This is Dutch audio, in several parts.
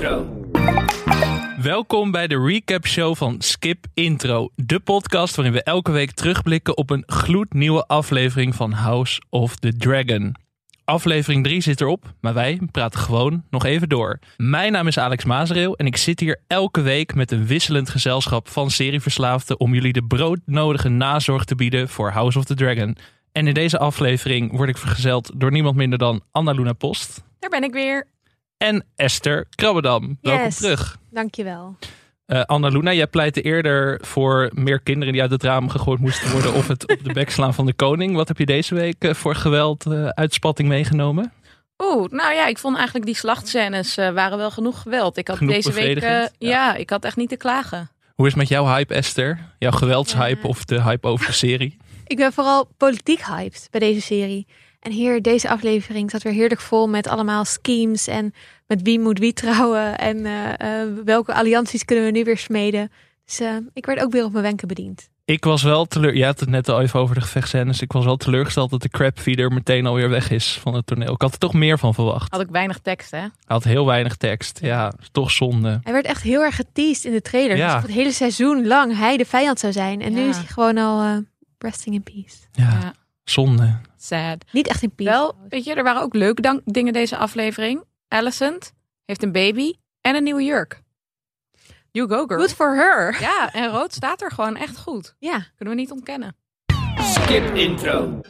Intro. Welkom bij de recap show van Skip Intro, de podcast waarin we elke week terugblikken op een gloednieuwe aflevering van House of the Dragon. Aflevering 3 zit erop, maar wij praten gewoon nog even door. Mijn naam is Alex Mazereel en ik zit hier elke week met een wisselend gezelschap van serieverslaafden om jullie de broodnodige nazorg te bieden voor House of the Dragon. En in deze aflevering word ik vergezeld door niemand minder dan Anna Luna Post Daar ben ik weer. En Esther Krabbedam. Welkom Yes. terug. Dankjewel. Eh Anna Luna, jij pleitte eerder voor meer kinderen die uit het raam gegooid moesten worden of het op de bek slaan van de koning. Wat heb je deze week eh, voor geweld eh, uitspatting meegenomen? Oeh, nou ja, ik vond eigenlijk die slachtscènes eh, waren wel genoeg geweld. Ik had Genoeg deze week, ja. ja. ik had echt niet te klagen. Hoe is het met jouw hype, Esther? Jouw geweldshype Ja. of de hype over de serie? Ik ben vooral politiek hyped bij deze serie. En hier, deze aflevering zat weer heerlijk vol met allemaal schemes en met wie moet wie trouwen en eh, eh, welke allianties kunnen we nu weer smeden. Dus eh, ik werd ook weer op mijn wenken bediend. Ik was wel teleur. Je had het net al even over de gevechtscènes. Ik was wel teleurgesteld dat de crabfeeder meteen alweer weg is van het toneel. Ik had er toch meer van verwacht. Had ik weinig tekst, hè? Hij had heel weinig tekst. Ja, toch zonde. Hij werd echt heel erg geteased in de trailer. Ja. Alsof het hele seizoen lang hij de vijand zou zijn. En nu is hij gewoon al eh, resting in peace. Ja, Ja. zonde. Sad. Niet echt in peace. Wel, weet je, er waren ook leuke dingen deze aflevering. Alicent heeft een baby en een nieuwe jurk. You go, girl. Good for her. Ja, en rood staat er gewoon echt goed. Ja. Kunnen we niet ontkennen. Skip intro.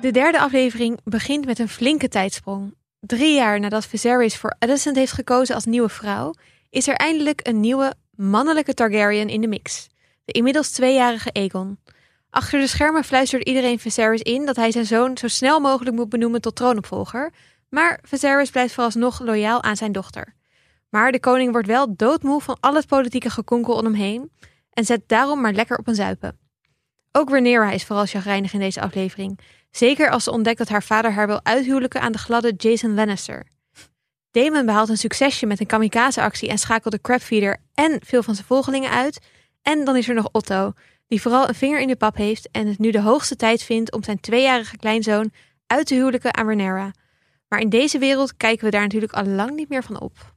De derde aflevering begint met een flinke tijdsprong. Drie jaar nadat Viserys voor Alicent heeft gekozen als nieuwe vrouw, is er eindelijk een nieuwe mannelijke Targaryen in de mix. De inmiddels tweejarige Aegon. Achter de schermen fluistert iedereen Viserys in dat hij zijn zoon zo snel mogelijk moet benoemen tot troonopvolger, maar Viserys blijft vooralsnog loyaal aan zijn dochter. Maar de koning wordt wel doodmoe van al het politieke gekonkel om hem heen en zet daarom maar lekker op een zuipen. Ook Rhaenyra is vooral chagrijnig in deze aflevering. Zeker als ze ontdekt dat haar vader haar wil uithuwelijken aan de gladde Jason Lannister. Daemon behaalt een succesje met een kamikaze-actie en schakelt de crabfeeder en veel van zijn volgelingen uit. En dan is er nog Otto, die vooral een vinger in de pap heeft en het nu de hoogste tijd vindt om zijn tweejarige kleinzoon uit te huwelijken aan Rhaenyra. Maar in deze wereld kijken we daar natuurlijk al lang niet meer van op.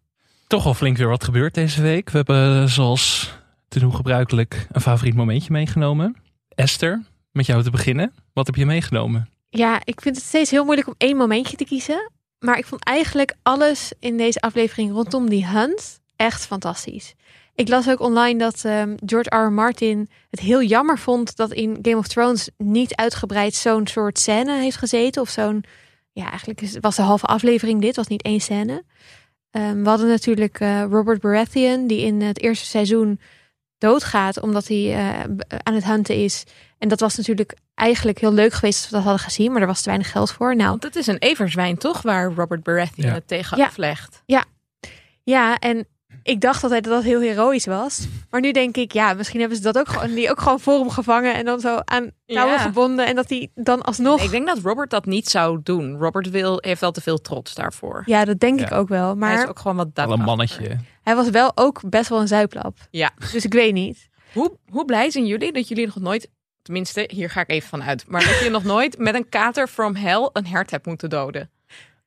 Toch al flink weer wat gebeurd deze week. We hebben eh, zoals te doen gebruikelijk een favoriet momentje meegenomen. Esther, met jou te beginnen. Wat heb je meegenomen? Ja, ik vind het steeds heel moeilijk om één momentje te kiezen. Maar ik vond eigenlijk alles in deze aflevering rondom die hunt echt fantastisch. Ik las ook online dat ehm, George R. R. Martin het heel jammer vond dat in Game of Thrones niet uitgebreid zo'n soort scène heeft gezeten. Of zo'n, ja, eigenlijk was de halve aflevering dit, was niet één scène. Ehm, we hadden natuurlijk eh, Robert Baratheon, die in het eerste seizoen doodgaat omdat hij eh, aan het hunten is. En dat was natuurlijk eigenlijk heel leuk geweest als we dat hadden gezien, maar er was te weinig geld voor. Nou, Want het is een everzwijn, toch? Waar Robert Baratheon Ja. het tegen Ja. aflegt. ja, en ik dacht altijd dat dat heel heroïs was. Maar nu denk ik, ja, misschien hebben ze dat ook gewoon, die ook gewoon voor hem gevangen en dan zo aan touwen Ja. gebonden. En dat hij dan alsnog. Ik denk dat Robert dat niet zou doen. Robert wil, heeft wel te veel trots daarvoor. Ja, dat denk ik ook wel. Hij Maar is ook gewoon wat Al een mannetje. hij was wel ook best wel een zuiplap. Ja. Dus ik weet niet. Hoe, hoe blij zijn jullie dat jullie nog nooit, tenminste, hier ga ik even van uit, maar dat je nog nooit met een kater from hell een hert hebt moeten doden?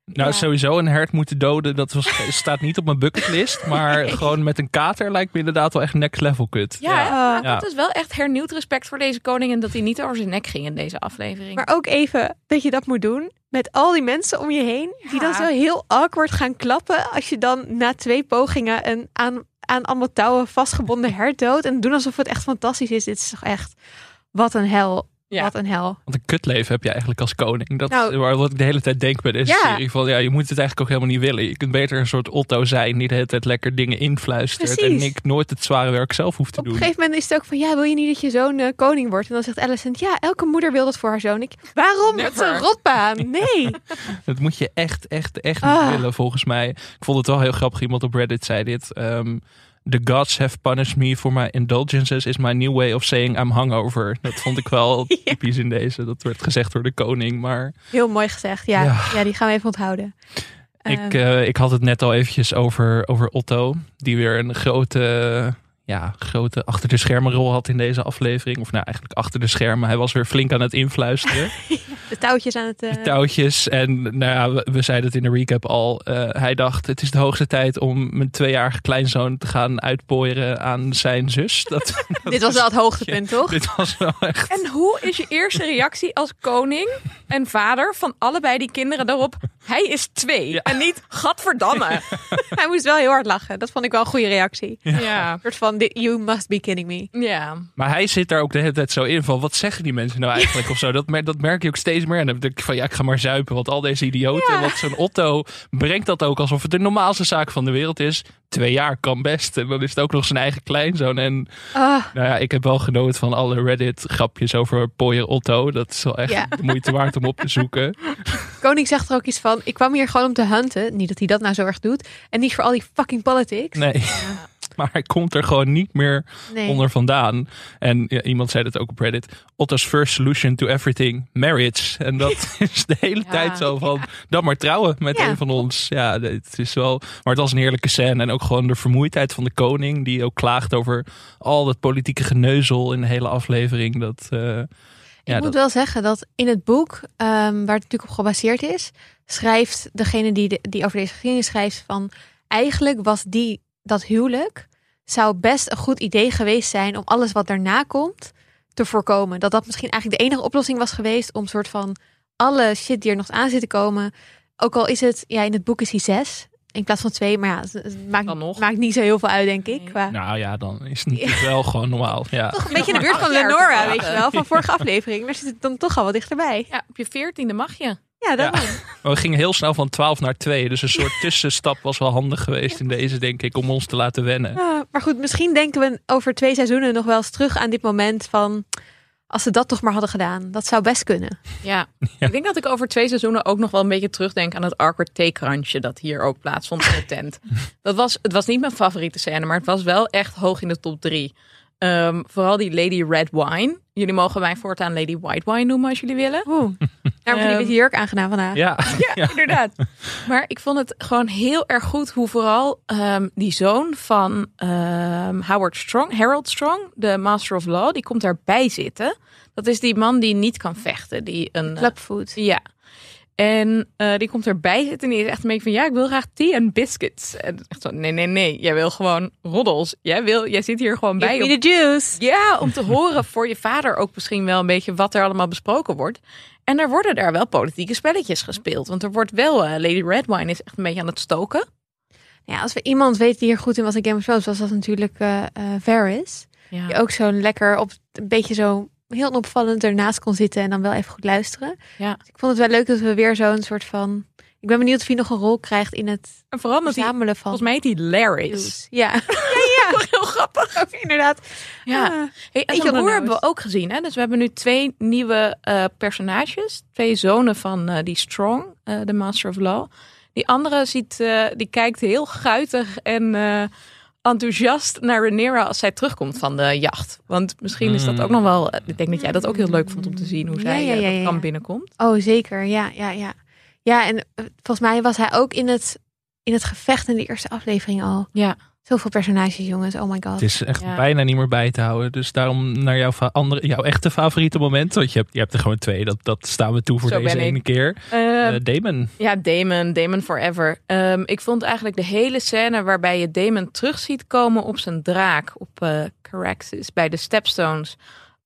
Nou, Ja. sowieso een hert moeten doden, dat was, staat niet op mijn bucketlist. Maar gewoon met een kater lijkt me inderdaad wel echt next level kut. Ja, dat is wel echt hernieuwd respect voor deze koning en dat hij niet over zijn nek ging in deze aflevering. Maar ook even dat je dat moet doen met al die mensen om je heen. Die dan zo heel awkward gaan klappen. Als je dan na twee pogingen een aan, aan allemaal touwen vastgebonden hert doodt. En doen alsof het echt fantastisch is. Dit is toch echt, wat een hel. Ja. Wat een hel. Want een kutleven heb je eigenlijk als koning. Dat Nou- is waar- wat ik de hele tijd denk bij deze Ja. serie. Van, ja, je moet het eigenlijk ook helemaal niet willen. Je kunt beter een soort Otto zijn die de hele tijd lekker dingen influistert. Precies. En ik nooit het zware werk zelf hoeft te Op een doen. gegeven moment is het ook van, ja, wil je niet dat je zoon eh, koning wordt? En dan zegt Alicent, ja, elke moeder wil dat voor haar zoon. Ik, waarom? Het is een rotbaan. Nee. Dat moet je echt, echt, echt Ah. niet willen volgens mij. Ik vond het wel heel grappig. Iemand op Reddit zei dit. ehm, The gods have punished me for my indulgences is my new way of saying I'm hungover. Dat vond ik wel Ja. typisch in deze. Dat werd gezegd door de koning. Maar Heel mooi gezegd. Ja, Ja. ja. die gaan we even onthouden. ik, Ehm, eh, ik had het net al eventjes over, over Otto. Die weer een grote, ja, grote achter de schermen rol had in deze aflevering. Of nou eigenlijk achter de schermen. Hij was weer flink aan het influisteren. De touwtjes aan het... eh, touwtjes. En nou ja, we, we zeiden het in de recap al. Eh, hij dacht, het is de hoogste tijd om mijn tweejarige kleinzoon te gaan uitpooieren aan zijn zus. Dat, dat dit was wel het hoogtepunt, toch? Dit was wel echt... En hoe is je eerste reactie als koning en vader van allebei die kinderen daarop? Hij is twee Ja. en niet gadverdamme. Hij moest wel heel hard lachen. Dat vond ik wel een goede reactie. Ja. Een soort van, "Di- you must be kidding me. Ja. Maar hij zit daar ook de hele tijd zo in van, wat zeggen die mensen nou eigenlijk of zo? Dat, mer- dat merk je ook steeds meer. En dan denk ik van, ja, ik ga maar zuipen. Want al deze idioten, Ja. want zo'n Otto brengt dat ook alsof het de normaalste zaak van de wereld is. Twee jaar kan best. En dan is het ook nog zijn eigen kleinzoon. En Ah, nou ja, ik heb wel genoten van alle Reddit-grapjes over Pooier Otto. Dat is wel echt Ja. de moeite waard om op te zoeken. Koning zegt er ook iets van, ik kwam hier gewoon om te hunten. Niet dat hij dat nou zo erg doet. En niet voor al die fucking politics. Nee. Maar hij komt er gewoon niet meer Nee. onder vandaan. En ja, iemand zei dat ook op Reddit. Otto's first solution to everything, marriage. En dat is de hele Ja. tijd zo van, dan maar trouwen met Ja. een van ons. Ja, het is wel, maar het was een heerlijke scène. En ook gewoon de vermoeidheid van de koning, die ook klaagt over al dat politieke geneuzel in de hele aflevering. Dat, eh, ja, ik moet dat, wel zeggen dat in het boek, ehm, waar het natuurlijk op gebaseerd is, schrijft degene die, de- die over deze geschiedenis schrijft van eigenlijk was die, dat huwelijk zou best een goed idee geweest zijn om alles wat daarna komt te voorkomen. Dat dat misschien eigenlijk de enige oplossing was geweest om soort van alle shit die er nog aan zit te komen. Ook al is het, ja, in het boek is hij zes in plaats van twee, maar ja, het- maakt, Dan nog. maakt niet zo heel veel uit, denk ik. Qua, nou ja, dan is het wel gewoon normaal. Ja. toch een beetje in de buurt van Lenora, weet je wel, van vorige aflevering. Daar zit het dan toch al wat dichterbij. ja, op je veertiende mag je. Ja. Maar we gingen heel snel van 12 naar 2. Dus een soort tussenstap was wel handig geweest in deze, denk ik, om ons te laten wennen. Maar goed, misschien denken we over twee seizoenen nog wel eens terug aan dit moment van als ze dat toch maar hadden gedaan. Dat zou best kunnen. Ja. ik denk dat ik over twee seizoenen ook nog wel een beetje terugdenk aan het awkward theekransje dat hier ook plaatsvond in de tent. Dat was, het was niet mijn favoriete scène, maar het was wel echt hoog in de top drie. Ehm, vooral die Lady Red Wine. Jullie mogen mij voortaan Lady White Wine noemen als jullie willen. Oeh. Daarom heb je witte jurk aangedaan vandaag. Ja, Ja, inderdaad. Maar ik vond het gewoon heel erg goed hoe vooral ehm, die zoon van ehm, Howard Strong, Harold Strong, de Master of Law, die komt daarbij zitten. Dat is die man die niet kan vechten. Die een, eh, Clubfood. ja. En eh, die komt erbij zitten en die is echt een beetje van ja, ik wil graag thee en biscuits. En echt zo, nee, nee, nee, jij wil gewoon roddels. Jij, wil, jij zit hier gewoon bij Give om me the juice. ja, om te horen voor je vader ook misschien wel een beetje wat er allemaal besproken wordt. En er worden daar wel politieke spelletjes gespeeld. Want er wordt wel, eh, Lady Redwine is echt een beetje aan het stoken. Ja, als we iemand weten die hier goed in was in Game of Thrones, was dat natuurlijk Varys. Die ook zo lekker op een beetje zo heel onopvallend ernaast kon zitten en dan wel even goed luisteren. Ja. Dus ik vond het wel leuk dat we weer zo'n soort van. Ik ben benieuwd of hij nog een rol krijgt in het en vooral die, verzamelen van. volgens mij heet die Laris. nieuws. Ja, Heel grappig. ook inderdaad. Ja. Ah. Hey, en onnoos. hebben we ook gezien. Hè? Dus we hebben nu twee nieuwe eh, personages. Twee zonen van eh, die Strong, eh, de Master of Law. Die andere ziet, die kijkt heel guitig en enthousiast naar Rhaenyra als zij terugkomt van de jacht. Want misschien is dat ook nog wel... eh, Ik denk dat jij dat ook heel leuk vond om te zien hoe zij ja, eh, ja, dat ja, kamp ja. binnenkomt. Oh, zeker. Ja, ja, ja. Ja, en eh, volgens mij was hij ook in het, in het gevecht in de eerste aflevering al. Ja. Zoveel personages, jongens. Oh my god. het is echt Ja. bijna niet meer bij te houden. Dus daarom naar jouw, fa- andere, jouw echte favoriete moment. Want je hebt, je hebt er gewoon twee. Dat, dat staan we toe voor Zo deze ik. ene keer. Eh, Eh, Damon. Ja, Damon, Damon Forever. Ehm, ik vond eigenlijk de hele scène waarbij je Damon terug ziet komen op zijn draak op eh Caraxes bij de Stepstones.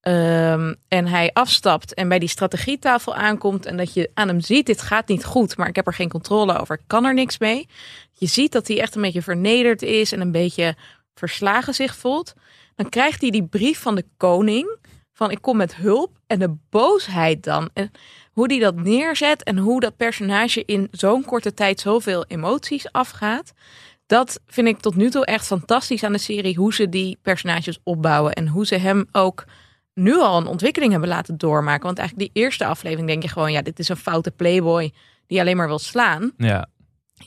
Ehm, en hij afstapt en bij die strategietafel aankomt en dat je aan hem ziet, dit gaat niet goed, maar ik heb er geen controle over, ik kan er niks mee. Je ziet dat hij echt een beetje vernederd is en een beetje verslagen zich voelt. Dan krijgt hij die brief van de koning van ik kom met hulp en de boosheid dan. En hoe die dat neerzet en hoe dat personage in zo'n korte tijd zoveel emoties afgaat. Dat vind ik tot nu toe echt fantastisch aan de serie. Hoe ze die personages opbouwen en hoe ze hem ook nu al een ontwikkeling hebben laten doormaken. Want eigenlijk die eerste aflevering denk je gewoon, ja, dit is een foute playboy die alleen maar wil slaan. Ja.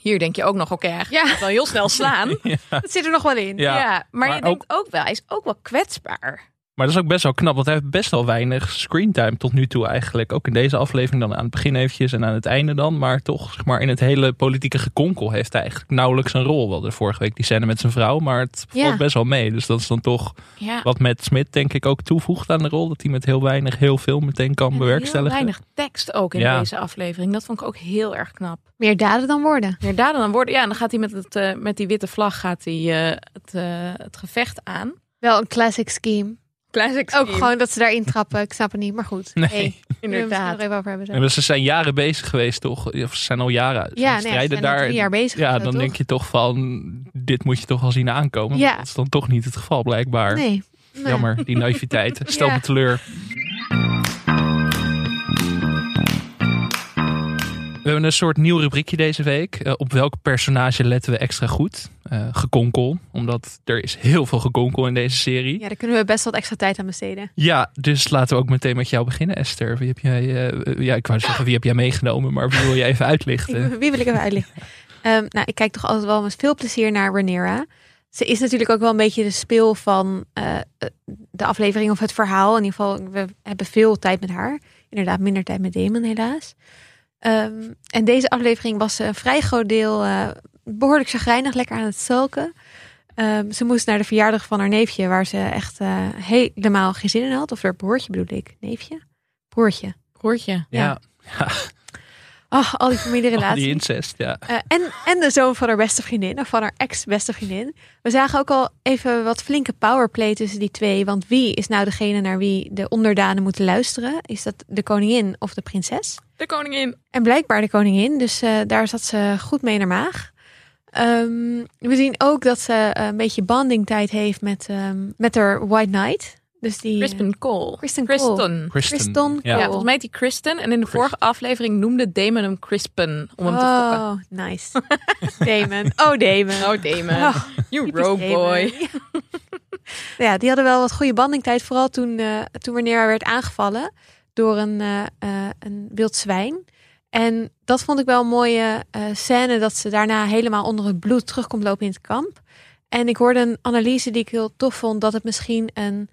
Hier denk je ook nog, oké, hij Ja. wel heel snel slaan. Dat zit er nog wel in. Ja. Ja, maar, maar je denkt ook wel, hij is ook wel kwetsbaar. Maar dat is ook best wel knap, want hij heeft best wel weinig screentime tot nu toe eigenlijk. Ook in deze aflevering dan aan het begin eventjes en aan het einde dan. Maar toch, zeg maar, in het hele politieke gekonkel heeft hij eigenlijk nauwelijks een rol. Wel de vorige week die scène met zijn vrouw, maar het valt Ja. best wel mee. Dus dat is dan toch Ja. wat Matt Smith denk ik ook toevoegt aan de rol. Dat hij met heel weinig heel veel meteen kan En bewerkstelligen. Heel weinig tekst ook in Ja. deze aflevering. Dat vond ik ook heel erg knap. Meer daden dan woorden. Meer daden dan worden. Ja, en dan gaat hij met, het, eh, met die witte vlag gaat hij, eh, het, eh, het gevecht aan. Wel een classic scheme. Classic Ook gewoon dat ze daarin trappen. Ik snap het niet, maar goed. Nee. Hey, we er inderdaad. nog even over hebben. zo. En ze zijn jaren bezig geweest, toch? Of ze zijn al jaren Ja, nee, ze strijden zijn al daar. jaar bezig. Ja, dan toch? denk je toch van, dit moet je toch wel zien aankomen. Ja. Dat is dan toch niet het geval, blijkbaar. Nee. Nou, Jammer, die naïviteit. Stel Ja. me teleur. Hebben een soort nieuw rubriekje deze week. Eh, op welk personage letten we extra goed? Eh, gekonkel, omdat er is heel veel gekonkel in deze serie. Ja, daar kunnen we best wat extra tijd aan besteden. Ja, dus laten we ook meteen met jou beginnen, Esther. Wie heb jij, eh, ja, ik wou zeggen, wie heb jij meegenomen, maar wie wil je even uitlichten? Wie wil ik even uitleggen? Ehm, nou, ik kijk toch altijd wel met veel plezier naar Rhaenyra. Ze is natuurlijk ook wel een beetje de speel van de aflevering of het verhaal. In ieder geval, we hebben veel tijd met haar. Inderdaad, minder tijd met Damon helaas. Ehm, en deze aflevering was ze een vrij groot deel eh, behoorlijk chagrijnig, lekker aan het sulken. Ehm, ze moest naar de verjaardag van haar neefje, waar ze echt eh, helemaal geen zin in had. Of haar broertje bedoel ik. Neefje? Broertje. Broertje. Ja, Oh, al die familierelaties. die incest, ja. Eh, en, en de zoon van haar beste vriendin, of van haar ex-beste vriendin. We zagen ook al even wat flinke powerplay tussen die twee. Want wie is nou degene naar wie de onderdanen moeten luisteren? Is dat de koningin of de prinses? De koningin. En blijkbaar de koningin, dus eh, daar zat ze goed mee naar maag. Ehm, we zien ook dat ze een beetje bandingtijd heeft met, ehm, met haar White Knight. Dus die, Kristen Cole. Kristen Cole. Kristen. Kristen. Kristen Ja, Ja. volgens mij heet die Kristen. En in de vorige aflevering noemde Damon hem Crispin. Om hem te fokken. Oh, nice. Damon. Oh, Damon. Oh, Damon. Oh, you rogue Damon. boy. Ja, die hadden wel wat goede bandingtijd. Vooral toen, eh toen wanneer hij werd aangevallen door een, eh, eh, een wild zwijn. En dat vond ik wel een mooie eh, scène. Dat ze daarna helemaal onder het bloed terugkomt lopen in het kamp. En ik hoorde een analyse die ik heel tof vond. Dat het misschien een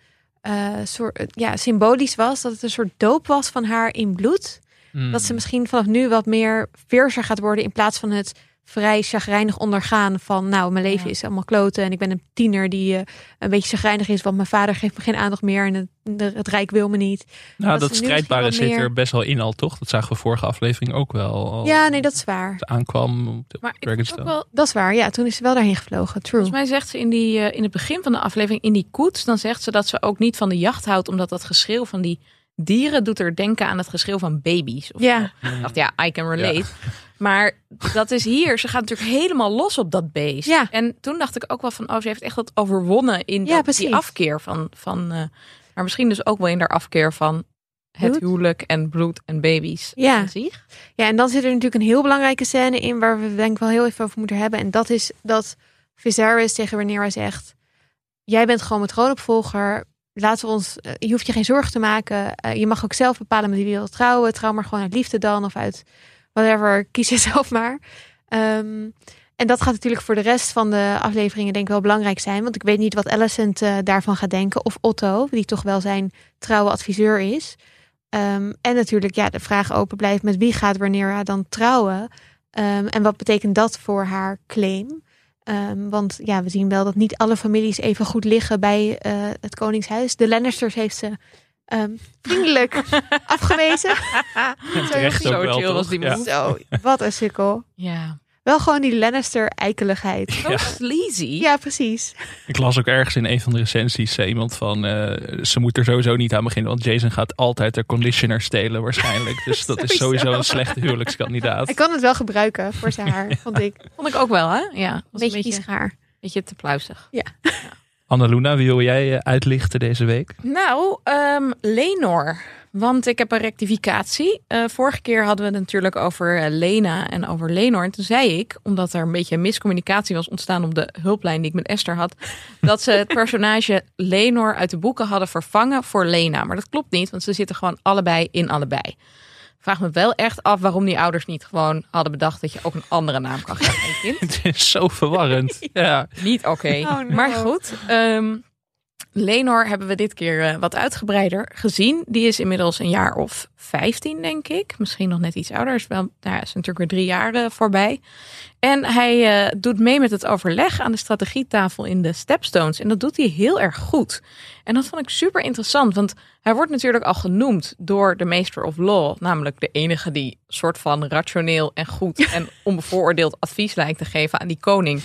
eh, soort, ja, symbolisch was. Dat het een soort doop was van haar in bloed. Mm. Dat ze misschien vanaf nu wat meer veerser gaat worden. In plaats van het vrij chagrijnig ondergaan van... nou, mijn leven Ja. is allemaal kloten... en ik ben een tiener die eh, een beetje chagrijnig is... want mijn vader geeft me geen aandacht meer... en het, het rijk wil me niet. Nou, dat strijdbare zit er best wel in al, toch? Dat zagen we vorige aflevering ook wel. Ja, nee, dat is waar. het aankwam op de Maar ik ook wel... Dat is waar, ja. Toen is ze wel daarheen gevlogen. True. Volgens mij zegt ze in, die, eh, in het begin van de aflevering, in die koets, dan zegt ze dat ze ook niet van de jacht houdt, omdat dat geschreeuw van die dieren doet er denken aan het geschreeuw van baby's. Of Ja. Ik dacht, ja, I can relate. Maar dat is hier, ze gaat natuurlijk helemaal los op dat beest. Ja. En toen dacht ik ook wel van, oh, ze heeft echt dat overwonnen in Ja, dat- die afkeer van, van eh, maar misschien dus ook wel in haar afkeer van het huwelijk en bloed en baby's. Ja. Ja, en dan zit er natuurlijk een heel belangrijke scène in waar we denk ik wel heel even over moeten hebben. En dat is dat Viserys tegen Rhaenyra zegt: jij bent gewoon mijn troonopvolger. Laten we ons, eh, je hoeft je geen zorgen te maken. Eh, je mag ook zelf bepalen met wie je wilt trouwen. Trouw maar gewoon uit liefde dan of uit whatever. Kies je zelf maar. Ehm, en dat gaat natuurlijk voor de rest van de afleveringen denk ik wel belangrijk zijn. Want ik weet niet wat Alicent eh, daarvan gaat denken. Of Otto, die toch wel zijn trouwe adviseur is. Ehm, en natuurlijk ja, de vraag open blijft met wie gaat Rhaenyra dan trouwen? Ehm, en wat betekent dat voor haar claim? Want ja, we zien wel dat niet alle families even goed liggen bij eh, het Koningshuis. De Lannisters heeft ze ehm, vriendelijk afgewezen. Terecht ook Zo wel, chill toch? was die Ja. Zo, wat een sukkel. Ja. Wel gewoon die Lannister-eikeligheid. Zo Ja. sleazy. Ja, precies. Ik las ook ergens in een van de recensies zei iemand van eh, ze moet er sowieso niet aan beginnen, want Jason gaat altijd de conditioner stelen waarschijnlijk. Dus dat is Sowieso. een slechte huwelijkskandidaat. Hij kan het wel gebruiken voor zijn haar, vond ik. Vond ik ook wel, hè? Ja. Was beetje, een beetje, kiezig haar. beetje te pluizig. Annaluna, wie wil jij eh, uitlichten deze week? Nou, ehm Lenor. Want ik heb een rectificatie. Eh, vorige keer hadden we het natuurlijk over eh, Lena en over Lenor. En toen zei ik, omdat er een beetje miscommunicatie was ontstaan op de hulplijn die ik met Esther had, dat ze het personage Lenor uit de boeken hadden vervangen voor Lena. Maar dat klopt niet, want ze zitten gewoon allebei in allebei. Vraag me wel echt af waarom die ouders niet gewoon hadden bedacht dat je ook een andere naam kan geven aan je kind. Het is zo verwarrend. ja. Niet oké. Oh, no. Maar goed. ehm, Lenor hebben we dit keer eh, wat uitgebreider gezien. Die is inmiddels een jaar of 15, denk ik. Misschien nog net iets ouder. Is wel, nou ja, is natuurlijk weer drie jaar eh, voorbij. En hij eh, doet mee met het overleg aan de strategietafel in de Stepstones. En dat doet hij heel erg goed. En dat vond ik super interessant. Want hij wordt natuurlijk al genoemd door de Maester of Law. Namelijk de enige die soort van rationeel en goed en onbevooroordeeld advies lijkt te geven aan die koning.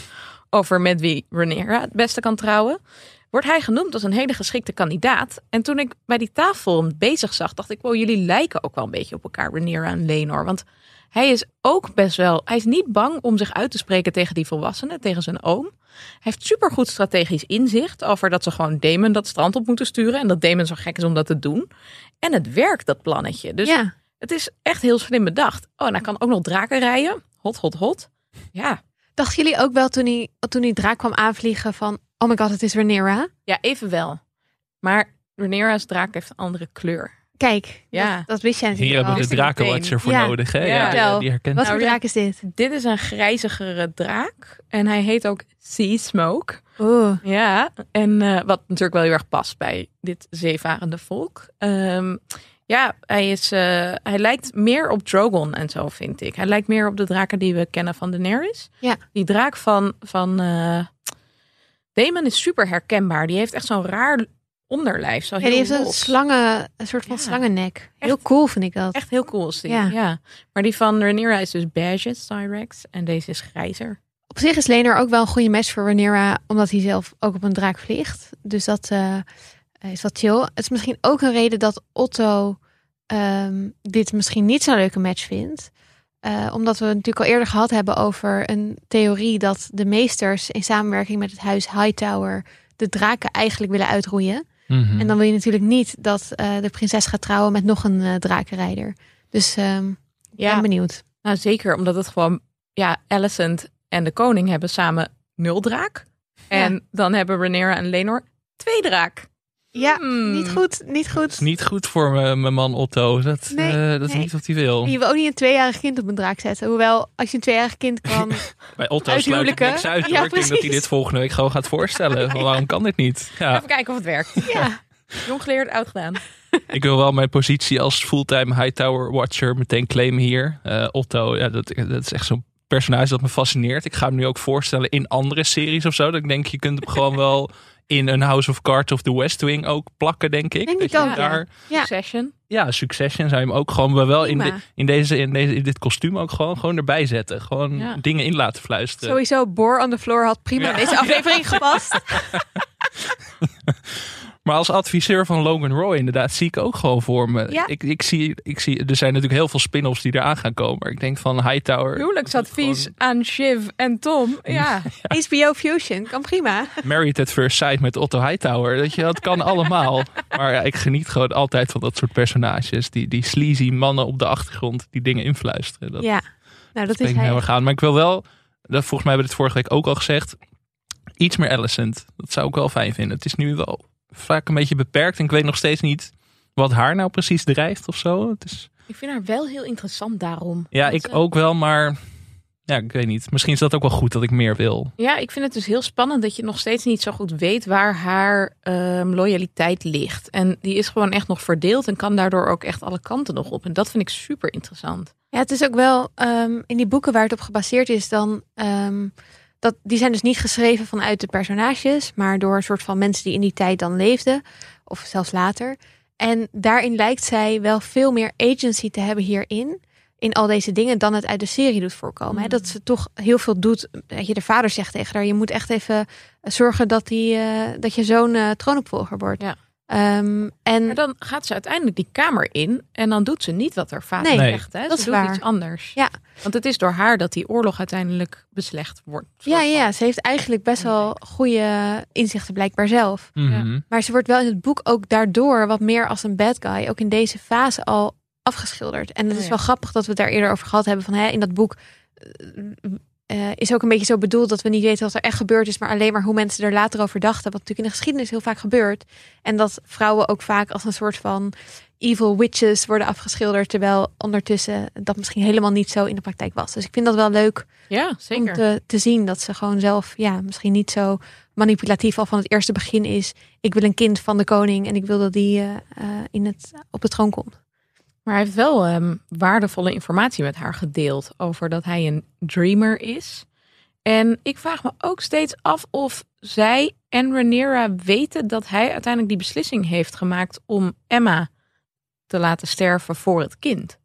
Over met wie Rhaenyra het beste kan trouwen wordt hij genoemd als een hele geschikte kandidaat. En toen ik bij die tafel hem bezig zag, dacht ik, wow, jullie lijken ook wel een beetje op elkaar, Rhaenyra en Lenor. Want hij is ook best wel, hij is niet bang om zich uit te spreken tegen die volwassenen, tegen zijn oom. Hij heeft supergoed strategisch inzicht over dat ze gewoon Damon dat strand op moeten sturen. En dat Damon zo gek is om dat te doen. En het werkt, dat plannetje. Dus ja. het is echt heel slim bedacht. Oh, en hij kan ook nog draken rijden. Hot, hot, hot. Ja, Dachten jullie ook wel toen hij, toen hij draak kwam aanvliegen van... Oh my god, het is Rhaenyra? ja even wel. Maar Rhaenyra's draak heeft een andere kleur. Kijk, Ja. dat, dat wist jij Hier natuurlijk hebben we de. Drakenwatcher voor Ja. nodig. Hè? Ja. Ja, die herkent Wat Nou, voor ja. draak is dit? Dit is een grijzigere draak. En hij heet ook Sea Smoke. Oeh. Ja, en eh, wat natuurlijk wel heel erg past bij dit zeevarende volk. Ehm, ja, hij, is, eh, hij lijkt meer op Drogon en zo, vind ik. Hij lijkt meer op de draken die we kennen van Daenerys. Ja. Die draak van, van Daemon is super herkenbaar. Die heeft echt zo'n raar onderlijf. Zo Ja, heel die heeft een slangen, een soort van Ja. slangennek. Heel cool vind ik dat. Echt heel cool is die. Ja. Ja. Maar die van Rhaenyra is dus beige Cyrex. En deze is grijzer. Op zich is Lenor ook wel een goede match voor Rhaenyra, omdat hij zelf ook op een draak vliegt. Dus dat eh, is wat chill. Het is misschien ook een reden dat Otto ehm, dit misschien niet zo'n leuke match vindt. Eh, omdat we het natuurlijk al eerder gehad hebben over een theorie dat de meesters in samenwerking met het huis Hightower de draken eigenlijk willen uitroeien. Mhm. En dan wil je natuurlijk niet dat eh, de prinses gaat trouwen met nog een eh, drakenrijder. Dus ehm ik Ja, ben benieuwd. nou zeker. Omdat het gewoon... Ja, Alicent en de koning hebben samen nul draak. En dan hebben Rhaenyra en Lenor twee draak. Ja, Hmm. niet goed, niet goed. Het is niet goed voor me- mijn man Otto. Dat, Nee, eh, dat is niet wat hij wil. Je wil ook niet een tweejarig kind op een draak zetten. Hoewel, als je een tweejarig kind kan... Bij Otto sluit ik niks uit. Ja, ik denk dat hij dit volgende week gewoon gaat voorstellen. Waarom kan dit niet? Ja, Even kijken of het werkt. ja, Jong geleerd, oud gedaan. ik wil wel mijn positie als fulltime Hightower Watcher meteen claimen hier. Eh, Otto, ja, dat, dat is echt zo'n personage dat me fascineert. Ik ga hem nu ook voorstellen in andere series of zo. Dat ik denk, je kunt hem gewoon wel in een House of Cards of The West Wing ook plakken, denk ik. Denk dat ik je ook, daar, Ja. Succession. ja, Succession zou je hem ook gewoon maar wel in, de- in, deze, in, deze, in dit kostuum ook gewoon, gewoon erbij zetten. Gewoon Ja. dingen in laten fluisteren. sowieso Boor on the Floor had prima Ja. in deze aflevering gepast. Maar als adviseur van Logan Roy inderdaad zie ik ook gewoon voor me. Ja. Ik, ik, zie, ik zie, er zijn natuurlijk heel veel spin-offs die eraan gaan komen. Ik denk van Hightower. Huwelijksadvies Gewoon aan Shiv en Tom. Ja. HBO Fusion, kan prima. Married at First Sight met Otto Hightower. Dat, je, dat kan allemaal. Maar ja, ik geniet gewoon altijd van dat soort personages. Die, die sleazy mannen op de achtergrond die dingen influisteren. Dat Ja, nou dat ben is ik heel hij. erg aan. Maar ik wil wel, dat, volgens mij hebben we het vorige week ook al gezegd. Iets meer Alicent. Dat zou ik wel fijn vinden. Het is nu wel vaak een beetje beperkt. En ik weet nog steeds niet wat haar nou precies drijft of zo. Het is, Ik vind haar wel heel interessant daarom. ja, ik ook wel, maar ja, ik weet niet. Misschien is dat ook wel goed dat ik meer wil. Ja, ik vind het dus heel spannend dat je nog steeds niet zo goed weet waar haar ehm, loyaliteit ligt. En die is gewoon echt nog verdeeld en kan daardoor ook echt alle kanten nog op. En dat vind ik super interessant. Ja, het is ook wel ehm, in die boeken waar het op gebaseerd is, dan ehm, dat die zijn dus niet geschreven vanuit de personages, maar door een soort van mensen die in die tijd dan leefden, of zelfs later. En daarin lijkt zij wel veel meer agency te hebben hierin. In al deze dingen dan het uit de serie doet voorkomen. Hè? Mm. Dat ze toch heel veel doet. Dat je de vader zegt tegen haar: je moet echt even zorgen dat, die, eh, dat je zoon eh, troonopvolger wordt. Ja. Ehm, en Maar dan gaat ze uiteindelijk die kamer in en dan doet ze niet wat haar vader Nee, zegt. Hè? dat ze is doet waar. iets anders. Ja. Want het is door haar dat die oorlog uiteindelijk beslecht wordt. ja, ja, ja, ze heeft eigenlijk best wel goede inzichten blijkbaar zelf. Mhm. Maar ze wordt wel in het boek ook daardoor wat meer als een bad guy. Ook in deze fase al afgeschilderd. En het Oh is ja. wel grappig dat we het daar eerder over gehad hebben. Van, hè, in dat boek eh, is ook een beetje zo bedoeld dat we niet weten wat er echt gebeurd is. Maar alleen maar hoe mensen er later over dachten. Wat natuurlijk in de geschiedenis heel vaak gebeurt. En dat vrouwen ook vaak als een soort van evil witches worden afgeschilderd. Terwijl ondertussen dat misschien helemaal niet zo in de praktijk was. Dus ik vind dat wel leuk Ja, om zeker. te, te zien dat ze gewoon zelf ja, misschien niet zo manipulatief al van het eerste begin is. Ik wil een kind van de koning en ik wil dat die eh, in het, op de troon komt. Maar hij heeft wel ehm, waardevolle informatie met haar gedeeld over dat hij een dreamer is. En ik vraag me ook steeds af of zij en Rhaenyra weten dat hij uiteindelijk die beslissing heeft gemaakt om Emma te laten sterven voor het kind.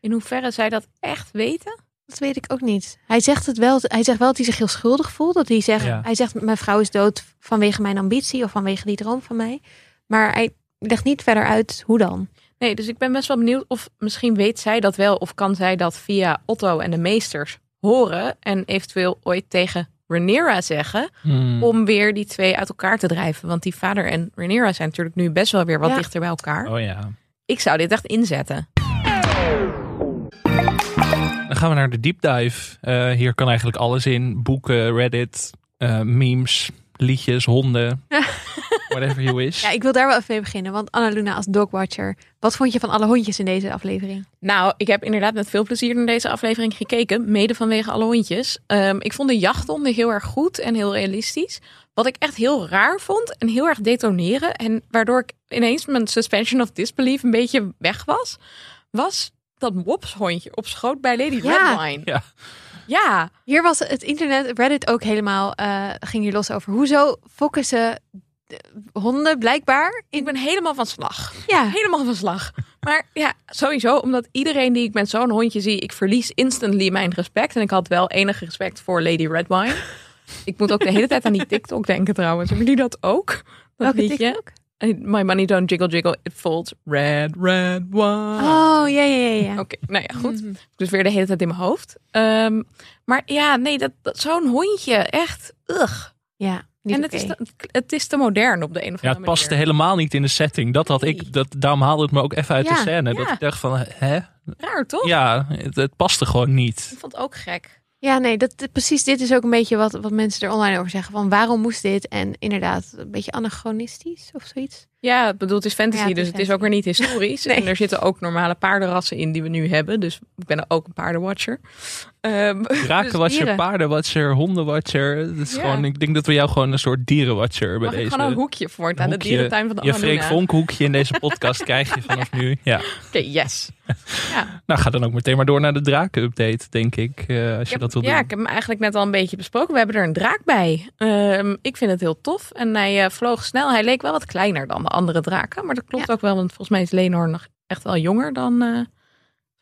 In hoeverre zij dat echt weten? Dat weet ik ook niet. Hij zegt het wel. Hij zegt wel dat hij zich heel schuldig voelt. Dat hij zegt, Ja. hij zegt mijn vrouw is dood vanwege mijn ambitie of vanwege die droom van mij. Maar hij legt niet verder uit hoe dan. Nee, dus ik ben best wel benieuwd of misschien weet zij dat wel of kan zij dat via Otto en de meesters horen en eventueel ooit tegen Rhaenyra zeggen Hmm. om weer die twee uit elkaar te drijven. Want die vader en Rhaenyra zijn natuurlijk nu best wel weer wat Ja. dichter bij elkaar. Oh ja. Ik zou dit echt inzetten. Dan gaan we naar de deep dive. Eh, hier kan eigenlijk alles in. Boeken, Reddit, eh, memes, liedjes, honden. Whatever you wish. Ja, ik wil daar wel even mee beginnen. Want Anna Luna als dogwatcher. Wat vond je van alle hondjes in deze aflevering? Nou, ik heb inderdaad met veel plezier naar deze aflevering gekeken. Mede vanwege alle hondjes. Ehm, ik vond de jachthonden heel erg goed en heel realistisch. Wat ik echt heel raar vond en heel erg detoneren. En waardoor ik ineens mijn suspension of disbelief een beetje weg was. Was dat mopshondje op schoot bij Lady Ja. Redwine. Ja. Ja, Hier was het internet, Reddit ook helemaal, eh, ging hier los over. Hoezo fokken ze de honden blijkbaar? ik ben helemaal van slag. Ja, Helemaal van slag. Maar ja, sowieso, omdat iedereen die ik met zo'n hondje zie, ik verlies instantly mijn respect. En ik had wel enig respect voor Lady Redwine. Ik moet ook de hele tijd aan die TikTok denken trouwens. Hebben jullie dat ook? Dat welke liedje? TikTok? My money don't jiggle jiggle, it folds red, red wine. Oh, ja, ja, ja. Oké, nou ja, goed. Dus weer de hele tijd in mijn hoofd. Ehm, maar ja, nee, dat, dat, zo'n hondje, echt, ugh. Ja, niet en het, is te, het is te modern op de een of Ja, andere het paste manier. helemaal niet in de setting. Dat had Nee. ik, dat, daarom haalde het me ook even uit Ja, de scène. Dat ja. ik dacht van, hè? Raar, toch? Ja, het, het paste gewoon niet. Ik vond het ook gek. Ja, nee, dat- precies dit is ook een beetje wat, wat mensen er online over zeggen. Van waarom moest dit? En inderdaad, een beetje anachronistisch of zoiets. Ja, ik bedoel, het is fantasy, Ja, het is dus het is ook weer niet historisch. Nee. En er zitten ook normale paardenrassen in die we nu hebben. Dus ik ben ook een paardenwatcher. Ehm, Drakenwatcher, paardenwatcher, hondenwatcher. Het is Ja. gewoon, ik denk dat we jou gewoon een soort dierenwatcher bij mag ik deze... gewoon een hoekje voor aan de dierentuin van de Je Freek? Vonk hoekje in deze podcast krijg je vanaf nu. Ja. Oké, yes. Ja, Nou, ga dan ook meteen maar door naar de draken-update, denk ik. eh, als ik je heb, dat wil ja, doen. ik heb hem eigenlijk net al een beetje besproken. We hebben er een draak bij. Ehm, ik vind het heel tof. En hij eh, vloog snel. Hij leek wel wat kleiner dan de andere draken. Maar dat klopt ook wel, want volgens mij is Lenor nog echt wel jonger dan... eh,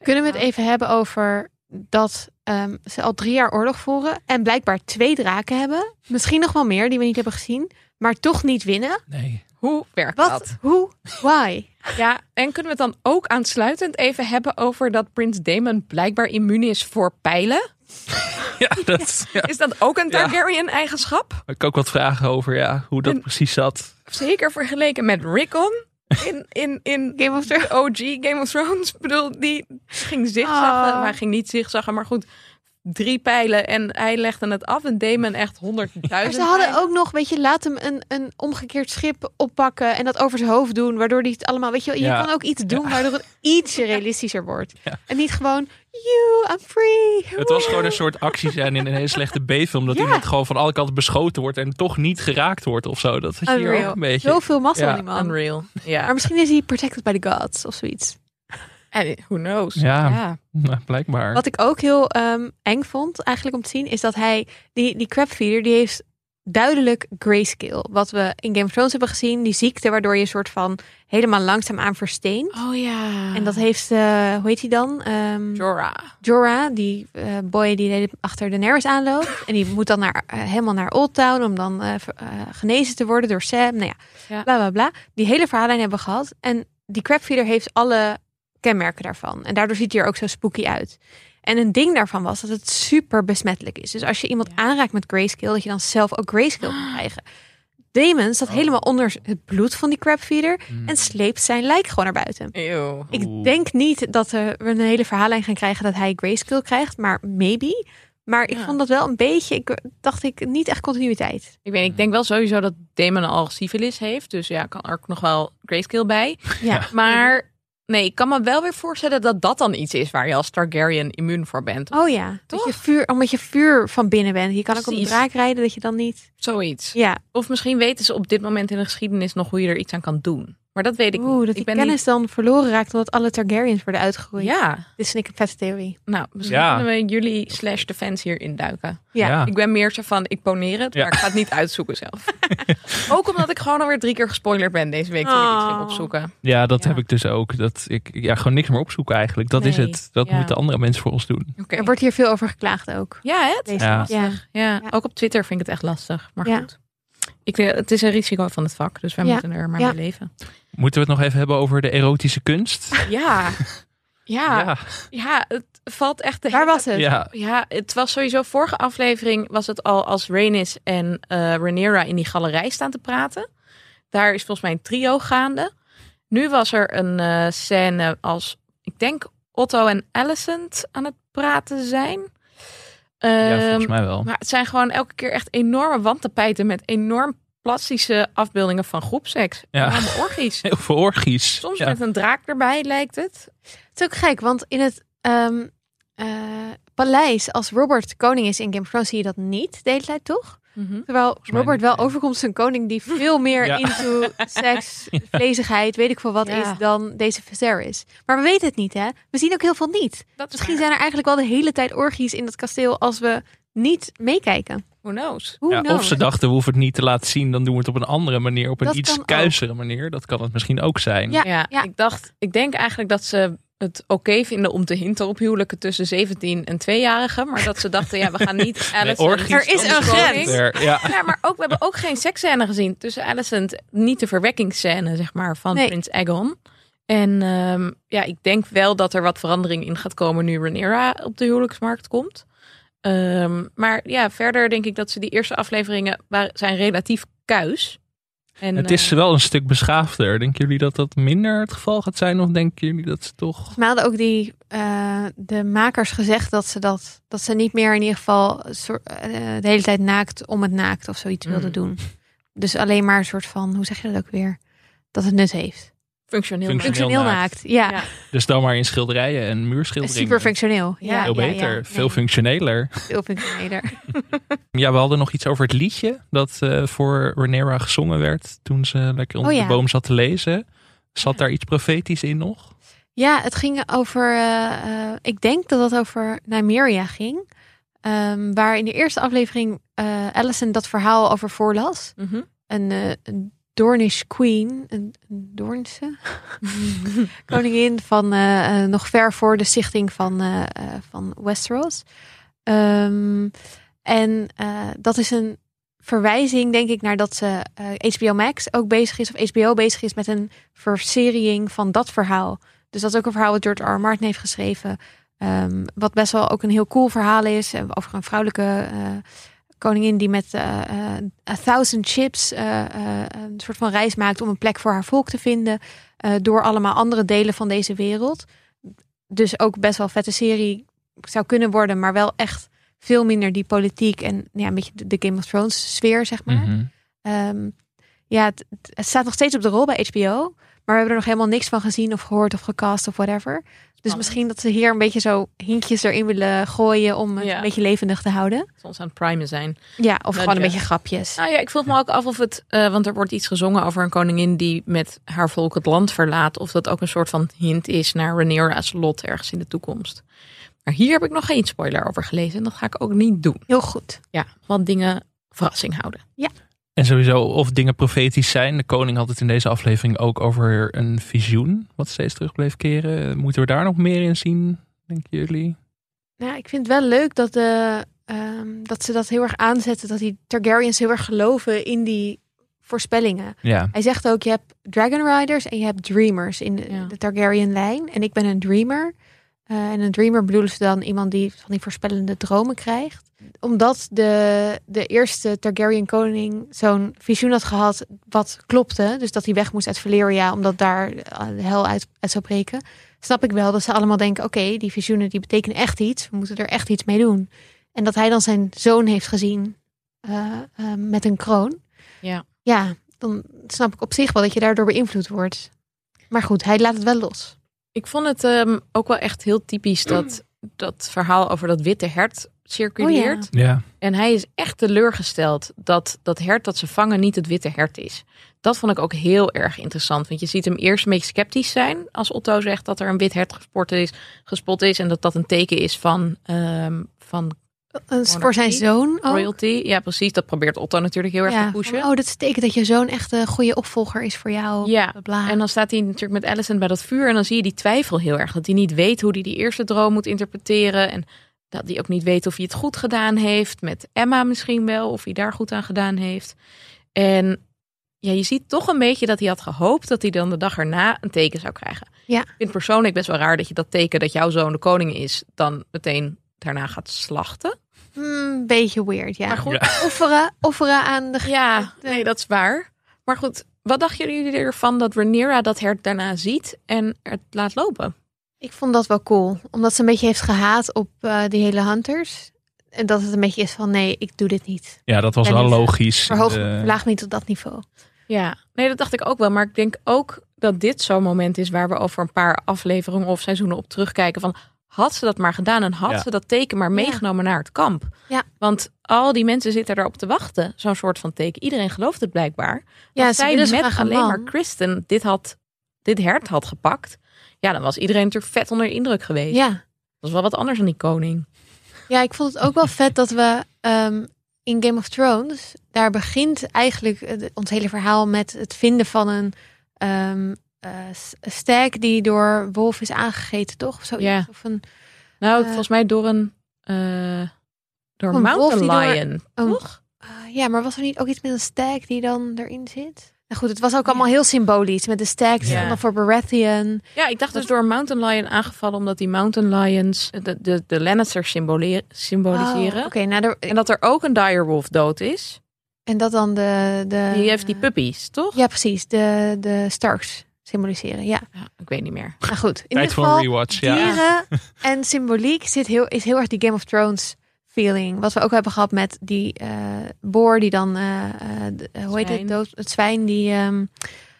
Kunnen we het even hebben over dat ehm, ze al drie jaar oorlog voeren en blijkbaar twee draken hebben? Misschien nog wel meer die we niet hebben gezien, maar toch niet winnen. Nee. Hoe werkt Wat? dat? Hoe? Why? Ja, en kunnen we het dan ook aansluitend even hebben over dat Prins Damon blijkbaar immuun is voor pijlen? Ja, dat ja. Is dat ook een Ja. Targaryen-eigenschap? Daar heb ik ook wat vragen over, ja, hoe dat En- precies zat. Zeker vergeleken met Rickon in, in, in Game of Thrones. de OG Game of Thrones. Ik bedoel, die ging zigzaggen. Oh. Maar hij ging niet zigzaggen, maar goed. Drie pijlen en hij legde het af. En Damon echt Maar honderdduizend ze hadden pijlen. ook nog, weet je, laat hem een, een omgekeerd schip oppakken en dat over zijn hoofd doen, waardoor hij het allemaal, weet je, wel, je Ja. kan ook iets doen waardoor het ietsje realistischer wordt. Ja. En niet gewoon, you, I'm free. Het was gewoon een soort actiescène in een hele slechte B-film. Dat Ja. iemand gewoon van alle kanten beschoten wordt en toch niet geraakt wordt of zo. Dat je hier ook een beetje. Zoveel massa Ja. die man. Unreal. Ja. Maar misschien is hij protected by the gods of zoiets. En who knows? Ja. Nou, blijkbaar. Wat ik ook heel ehm, eng vond eigenlijk om te zien, is dat hij, die, die crabfeeder, die heeft duidelijk grayscale. Wat we in Game of Thrones hebben gezien, die ziekte waardoor je een soort van helemaal langzaamaan versteent. Oh ja. En dat heeft, eh, hoe heet hij dan? Ehm, Jorah. Jorah, die eh, boy die de- achter Daenerys aanloopt. en die moet dan naar, eh, helemaal naar Old Town om dan genezen te worden door Sam. Nou ja, Ja. bla bla bla. Die hele verhaallijn hebben we gehad. En die crabfeeder heeft alle kenmerken daarvan. En daardoor ziet hij er ook zo spooky uit. En een ding daarvan was dat het super besmettelijk is. Dus als je iemand Ja. aanraakt met grayscale, dat je dan zelf ook grayscale kan krijgen. Damon zat helemaal onder het bloed van die crabfeeder Hmm. en sleept zijn lijk gewoon naar buiten. Eeuw. Ik denk niet dat we een hele verhaallijn gaan krijgen dat hij grayscale krijgt, maar maybe. Maar ik Ja. vond dat wel een beetje, ik dacht ik, niet echt continuïteit. Ik, weet, ik denk wel sowieso dat Damon al syfilis heeft. Dus ja, kan er ook nog wel grayscale bij. Ja, Maar Nee, ik kan me wel weer voorstellen dat dat dan iets is waar je als Targaryen immuun voor bent. Oh ja, dat je vuur, omdat je vuur van binnen bent. Je kan ook op een draak rijden dat je dan niet... Zoiets. Ja, Of misschien weten ze op dit moment in de geschiedenis nog hoe je er iets aan kan doen. Maar dat weet ik Oeh, niet. dat die ik ben kennis dan verloren raakt omdat alle Targaryens worden niet... uitgegroeid. Ja, Dit is een vette theorie. nou, misschien Ja. kunnen we jullie slash de fans hier induiken. Ja. Ja. Ik ben meer zo van, ik poneer het, Ja. maar ik ga het niet uitzoeken zelf. ook omdat ik gewoon alweer drie keer gespoilerd ben deze week toen ik iets ging Oh. opzoeken. Ja, dat Ja. heb ik dus ook. Dat ik ja, gewoon niks meer opzoeken eigenlijk. Dat is het. Dat ja. moeten andere mensen voor ons doen. Oké. Er wordt hier veel over geklaagd ook. Ja, het? Deze Ja. ja. Ja, Ja. ook op Twitter vind ik het echt lastig. Maar Ja. goed. Ik, het is een risico van het vak, dus wij Ja. moeten er maar Ja. mee leven. Moeten we het nog even hebben over de erotische kunst? Ja. Ja, ja. ja. het valt echt de Waar was het? ja. Ja, het was sowieso vorige aflevering was het al als Rhaenys en eh Rhaenyra in die galerij staan te praten. Daar is volgens mij een trio gaande. Nu was er een eh, scène als, ik denk Otto en Alicent aan het praten zijn. ja, Ehm, volgens mij wel. Maar het zijn gewoon elke keer echt enorme wandtapijten met enorm plastische afbeeldingen van groepseks. Ja. Orgies. Heel veel orgies. Soms ja. met een draak erbij lijkt het. Het is ook gek, want in het ehm, eh, paleis, als Robert koning is in Game of Thrones, zie je dat niet de hele tijd, toch? Terwijl mij Robert niet, wel nee. overkomt als een koning die veel meer Ja. into seks, vlezigheid, weet ik veel wat Ja. is dan deze Viserys. Maar we weten het niet, hè? We zien ook heel veel niet. Misschien waar. zijn er eigenlijk wel de hele tijd orgies in dat kasteel als we niet meekijken. Who knows? Who Ja, knows? of ze dachten, we hoeven het niet te laten zien, dan doen we het op een andere manier, op een Dat iets ook. kuisere manier. Dat kan het misschien ook zijn. Ja. Ja, ik dacht, ik denk eigenlijk dat ze het oké vinden om te hinten op huwelijken tussen 17 en 2-jarigen. Maar dat ze dachten, ja, we gaan niet Nee, Er is een grens. Er- ja. Ja, maar ook, we hebben ook geen seksscène gezien tussen Alicent. Niet de verwekkingsscène, zeg maar, van Nee. Prins Aegon. En ehm, ja, ik denk wel dat er wat verandering in gaat komen nu Rhaenyra op de huwelijksmarkt komt. Ehm, maar ja, verder denk ik dat ze die eerste afleveringen waren, zijn relatief kuis. En, Het is eh, wel een stuk beschaafder. Denken jullie dat dat minder het geval gaat zijn? Of denken jullie dat ze toch... Mij hadden ook die, eh, de makers gezegd dat ze, dat, dat ze niet meer in ieder geval soort, eh, de hele tijd naakt om het naakt of zoiets Mm. wilden doen. Dus alleen maar een soort van, hoe zeg je dat ook weer? Dat het nut heeft. Functioneel. Functioneel naakt. Ja, Ja. Dus dan maar in schilderijen en muurschilderingen. super functioneel. Ja, Veel ja, ja. beter, Nee, veel functioneler. veel functioneler. Ja, we hadden nog iets over het liedje dat eh, voor Rhaenyra gezongen werd toen ze lekker onder Oh ja. de boom zat te lezen. Zat daar iets profetisch in nog? Ja, het ging over, eh, eh, ik denk dat het over Nymeria ging. Ehm, waar in de eerste aflevering eh Allison dat verhaal over voorlas. Mhm. Een, eh, een Dornish queen, een, een Doornse koningin van eh, nog ver voor de stichting van, eh, van Westeros. Ehm, en dat is een verwijzing, denk ik, naar dat ze HBO Max ook bezig is, of HBO bezig is met een verseriering van dat verhaal. Dus dat is ook een verhaal wat George R. R. Martin heeft geschreven. ehm, wat best wel ook een heel cool verhaal is. Over een vrouwelijke koningin die met eh, eh, a thousand ships eh, een soort van reis maakt om een plek voor haar volk te vinden. door allemaal andere delen van deze wereld. Dus ook best wel vette serie zou kunnen worden, maar wel echt veel minder die politiek en ja, een beetje de, de Game of Thrones sfeer, zeg maar. Mhm. Ehm, ja, het, het staat nog steeds op de rol bij HBO. Maar we hebben er nog helemaal niks van gezien of gehoord of gecast of whatever. Dus misschien dat ze hier een beetje zo hintjes erin willen gooien om het Ja. een beetje levendig te houden. Soms aan het primen zijn. Ja, of gewoon een ja. beetje grapjes. Nou ja, ik vroeg me ook af of het, eh, want er wordt iets gezongen over een koningin die met haar volk het land verlaat, of dat ook een soort van hint is naar Rhaenyra's lot ergens in de toekomst. Maar hier heb ik nog geen spoiler over gelezen en dat ga ik ook niet doen. Heel goed. Ja, want dingen verrassing houden. En sowieso of dingen profetisch zijn. De koning had het in deze aflevering ook over een visioen. Wat steeds terug bleef keren. Moeten we daar nog meer in zien, denken jullie? Nou, ik vind het wel leuk dat, de, ehm, dat ze dat heel erg aanzetten. Dat die Targaryens heel erg geloven in die voorspellingen. Ja, Hij zegt ook, je hebt Dragon Riders en je hebt Dreamers in de, Ja. de Targaryen-lijn. En ik ben een Dreamer. Eh, en een Dreamer bedoelen ze dan iemand die van die voorspellende dromen krijgt. Omdat de, de eerste Targaryen koning zo'n visioen had gehad wat klopte. Dus dat hij weg moest uit Valyria omdat daar eh, de hel uit, uit zou breken. Snap ik wel dat ze allemaal denken, oké, die visioenen die betekenen echt iets. We moeten er echt iets mee doen. En dat hij dan zijn zoon heeft gezien eh, eh, met een kroon. Ja. Ja, dan snap ik op zich wel dat je daardoor beïnvloed wordt. Maar goed, hij laat het wel los. Ik vond het ehm, ook wel echt heel typisch dat dat verhaal over dat witte hert circuleert. Ja. En hij is echt teleurgesteld dat dat hert dat ze vangen niet het witte hert is. Dat vond ik ook heel erg interessant. Want je ziet hem eerst een beetje sceptisch zijn als Otto zegt dat er een wit hert gespot is, gespot is. En dat dat een teken is van, ehm, van voor zijn zoon ook. royalty. Ja, precies. Dat probeert Otto natuurlijk heel erg Ja, te pushen. oh, dat betekent dat je zoon echt een goede opvolger is voor jou. Ja, Bla. En dan staat hij natuurlijk met Allison bij dat vuur. En dan zie je die twijfel heel erg. Dat hij niet weet hoe hij die eerste droom moet interpreteren. En dat hij ook niet weet of hij het goed gedaan heeft. Met Emma misschien wel. Of hij daar goed aan gedaan heeft. En ja, je ziet toch een beetje dat hij had gehoopt dat hij dan de dag erna een teken zou krijgen. Ja. Ik vind persoonlijk best wel raar dat je dat teken dat jouw zoon de koning is, dan meteen daarna gaat slachten. Hmm, beetje weird, ja. Maar goed, Offeren, offeren aan de... Ja, nee, dat is waar. Maar goed, wat dachten jullie ervan dat Rhaenyra dat hert daarna ziet en het laat lopen? Ik vond dat wel cool. Omdat ze een beetje heeft gehaat op eh, die hele hunters. En dat het een beetje is van, nee, ik doe dit niet. ja, dat was En wel niet, logisch. Verhoog, Eh, verlaag me niet tot dat niveau. Ja, nee, dat dacht ik ook wel. Maar ik denk ook dat dit zo'n moment is waar we over een paar afleveringen of seizoenen op terugkijken van had ze dat maar gedaan en had Ja. ze dat teken maar meegenomen naar het kamp. Ja. Want al die mensen zitten erop te wachten, zo'n soort van teken. Iedereen gelooft het blijkbaar. Ja, Als ze zij zo met alleen man. maar Kristen dit, had, dit hert had gepakt, ja, dan was iedereen natuurlijk vet onder de indruk geweest. Ja. Dat was wel wat anders dan die koning. ja, ik vond het ook wel vet dat we ehm, in Game of Thrones... Daar begint eigenlijk ons hele verhaal met het vinden van een... ehm eh, s- stag die door wolf is aangegeten, toch? Of zoiets. Ja. Of een, Nou, Eh. volgens mij door een, eh door Een mountain door- lion, een- toch? Ah, ja, maar was er niet ook iets met een stag die dan erin zit? Nou goed, het was ook allemaal heel symbolisch. Met de stag die Ja. dan voor Baratheon. Ja, ik dacht dus door een mountain lion aangevallen omdat die mountain lions de, de, de Lannisters symbole- symboliseren. Oh, Oké, nou, er- En dat er ook een direwolf dood is. en dat dan de... de Die heeft die puppies, toch? Ja, precies. De, de Starks symboliseren, ja. Ja, ik weet niet meer. Nou goed, in ieder geval... rewatch. Ja. Dieren en symboliek zit heel, is heel erg die Game of Thrones feeling. Wat we ook hebben gehad met die eh boor die dan, eh, eh, de- hoe heet het, dood, het zwijn die ehm,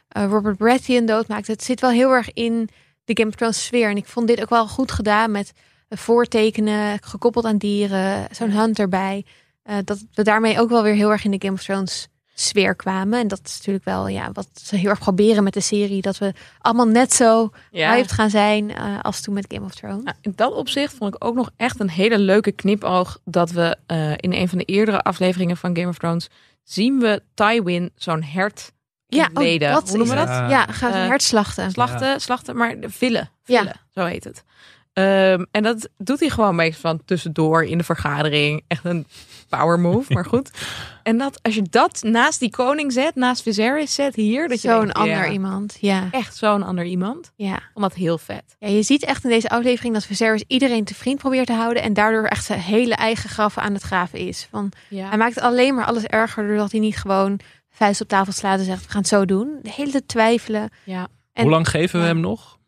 eh, Robert Baratheon doodmaakt. Het zit wel heel erg in de Game of Thrones sfeer. En ik vond dit ook wel goed gedaan met voortekenen, gekoppeld aan dieren, zo'n hunt erbij. Eh, dat we daarmee ook wel weer heel erg in de Game of Thrones sfeer kwamen. En dat is natuurlijk wel ja, wat ze heel erg proberen met de serie. Dat we allemaal net zo Ja. hyped gaan zijn eh, als toen met Game of Thrones. Nou, in dat opzicht vond ik ook nog echt een hele leuke knipoog dat we eh, in een van de eerdere afleveringen van Game of Thrones zien we Tywin zo'n hert Ja, leden. oh, dat Hoe noemen we dat? Ja, gaat een Eh, hert slachten. Slachten, slachten, maar villen. Ja. villen Zo heet het. Ehm, en dat doet hij gewoon meestal van tussendoor in de vergadering. Echt een power move, maar goed. En dat als je dat naast die koning zet, naast Viserys zet hier, dat je Zo'n ander ja, iemand. Ja, echt zo'n ander iemand. ja. Ik vond dat heel vet. ja, je ziet echt in deze aflevering dat Viserys iedereen te vriend probeert te houden. En daardoor echt zijn hele eigen graf aan het graven is. Van, Ja. Hij maakt alleen maar alles erger doordat hij niet gewoon vuist op tafel slaat en zegt we gaan het zo doen. De hele tijd twijfelen. ja. En- Hoe lang geven we ja. hem nog?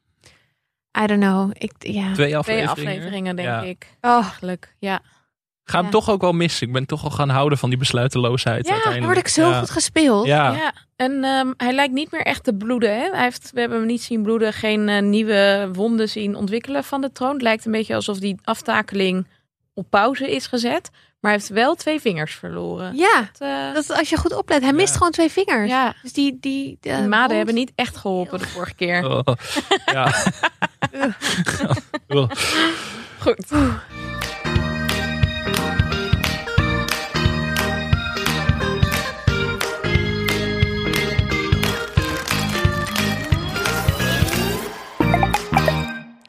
I don't know. Ik, ja. Twee Twee afleveringen? afleveringen, denk Ja. ik. Oh, Eigenlijk, ja. Ga hem Ja. toch ook wel missen. Ik ben toch al gaan houden van die besluiteloosheid Ja, uiteindelijk. dan word ik zo ja. goed gespeeld. Ja. Ja, en ehm, hij lijkt niet meer echt te bloeden. Hè? Hij heeft, we hebben hem niet zien bloeden, geen eh, nieuwe wonden zien ontwikkelen van de troon. Het lijkt een beetje alsof die aftakeling op pauze is gezet. Maar hij heeft wel twee vingers verloren. Ja, Dat, eh, dat is als je goed oplet. Hij mist Ja. gewoon twee vingers. ja, Dus die, die, de de maden hebben niet echt geholpen de vorige keer. Oh, ja. Oh. Goed.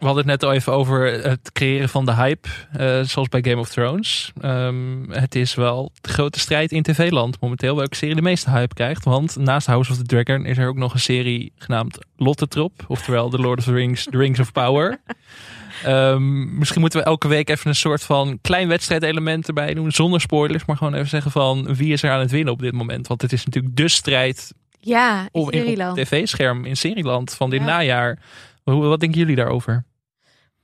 We hadden het net al even over het creëren van de hype, eh, zoals bij Game of Thrones. Ehm, het is wel de grote strijd in tv-land momenteel welke serie de meeste hype krijgt. Want naast House of the Dragon is er ook nog een serie genaamd Lottetrop, oftewel The Lord of the Rings, The Rings of Power. Ehm, misschien moeten we elke week even een soort van klein wedstrijdelement erbij doen, zonder spoilers, maar gewoon even zeggen van wie is er aan het winnen op dit moment. Want het is natuurlijk de strijd Ja, in op, op tv-scherm in serieland van dit Ja. najaar. Wat denken jullie daarover?